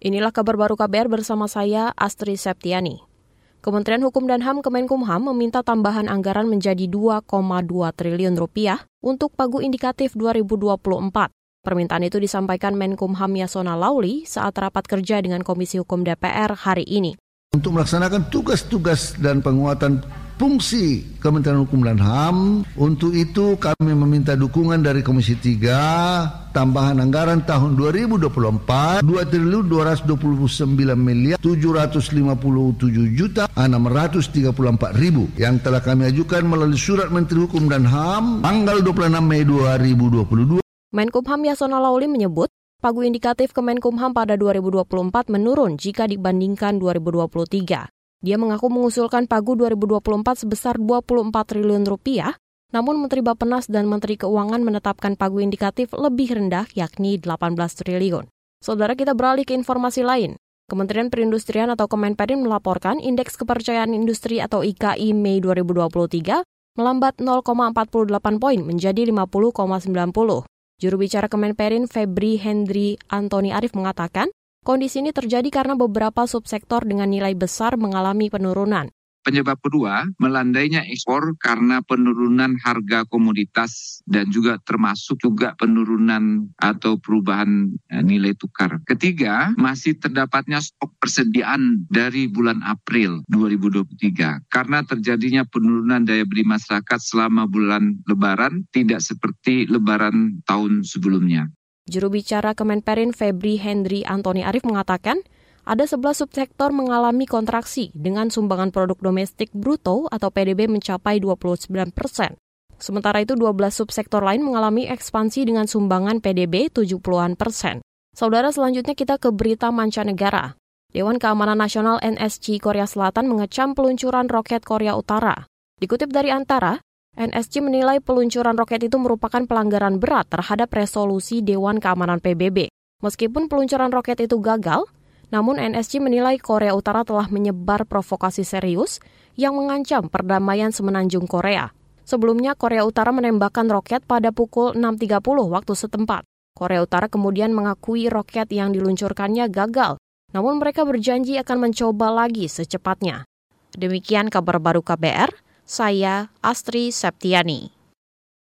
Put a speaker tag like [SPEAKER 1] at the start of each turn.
[SPEAKER 1] Inilah kabar baru KBR bersama saya, Astri Septiani. Kementerian Hukum dan HAM Kemenkumham meminta tambahan anggaran menjadi 2,2 triliun rupiah untuk pagu indikatif 2024. Permintaan itu disampaikan Menkumham Yasona Lauli saat rapat kerja dengan Komisi Hukum DPR hari ini.
[SPEAKER 2] Untuk melaksanakan tugas-tugas dan penguatan fungsi Kementerian Hukum dan HAM. Untuk itu kami meminta dukungan dari Komisi 3 tambahan anggaran tahun 2024 2 triliun 229 miliar 757 juta 634 ribu yang telah kami ajukan melalui surat Menteri Hukum dan HAM tanggal 26 Mei 2022.
[SPEAKER 1] Menkumham Yasona Lauli menyebut pagu indikatif Kemenkumham pada 2024 menurun jika dibandingkan 2023. Dia mengaku mengusulkan pagu 2024 sebesar 24 triliun rupiah, namun Menteri Bapenas dan Menteri Keuangan menetapkan pagu indikatif lebih rendah yakni 18 triliun. Saudara kita beralih ke informasi lain. Kementerian Perindustrian atau Kemenperin melaporkan Indeks Kepercayaan Industri atau IKI Mei 2023 melambat 0,48 poin menjadi 50,90. Juru bicara Kemenperin Febri Hendri Antoni Arif mengatakan, Kondisi ini terjadi karena beberapa subsektor dengan nilai besar mengalami penurunan.
[SPEAKER 3] Penyebab kedua, melandainya ekspor karena penurunan harga komoditas dan juga termasuk juga penurunan atau perubahan e, nilai tukar. Ketiga, masih terdapatnya stok persediaan dari bulan April 2023 karena terjadinya penurunan daya beli masyarakat selama bulan lebaran tidak seperti lebaran tahun sebelumnya.
[SPEAKER 1] Juru bicara Kemenperin Febri Hendri Antoni Arif mengatakan, ada 11 subsektor mengalami kontraksi dengan sumbangan produk domestik bruto atau PDB mencapai 29 persen. Sementara itu 12 subsektor lain mengalami ekspansi dengan sumbangan PDB 70-an persen. Saudara selanjutnya kita ke berita mancanegara. Dewan Keamanan Nasional NSC Korea Selatan mengecam peluncuran roket Korea Utara. Dikutip dari Antara, NSC menilai peluncuran roket itu merupakan pelanggaran berat terhadap resolusi Dewan Keamanan PBB. Meskipun peluncuran roket itu gagal, namun NSC menilai Korea Utara telah menyebar provokasi serius yang mengancam perdamaian semenanjung Korea. Sebelumnya, Korea Utara menembakkan roket pada pukul 6.30 waktu setempat. Korea Utara kemudian mengakui roket yang diluncurkannya gagal, namun mereka berjanji akan mencoba lagi secepatnya. Demikian kabar baru KBR. Saya Astri Septiani.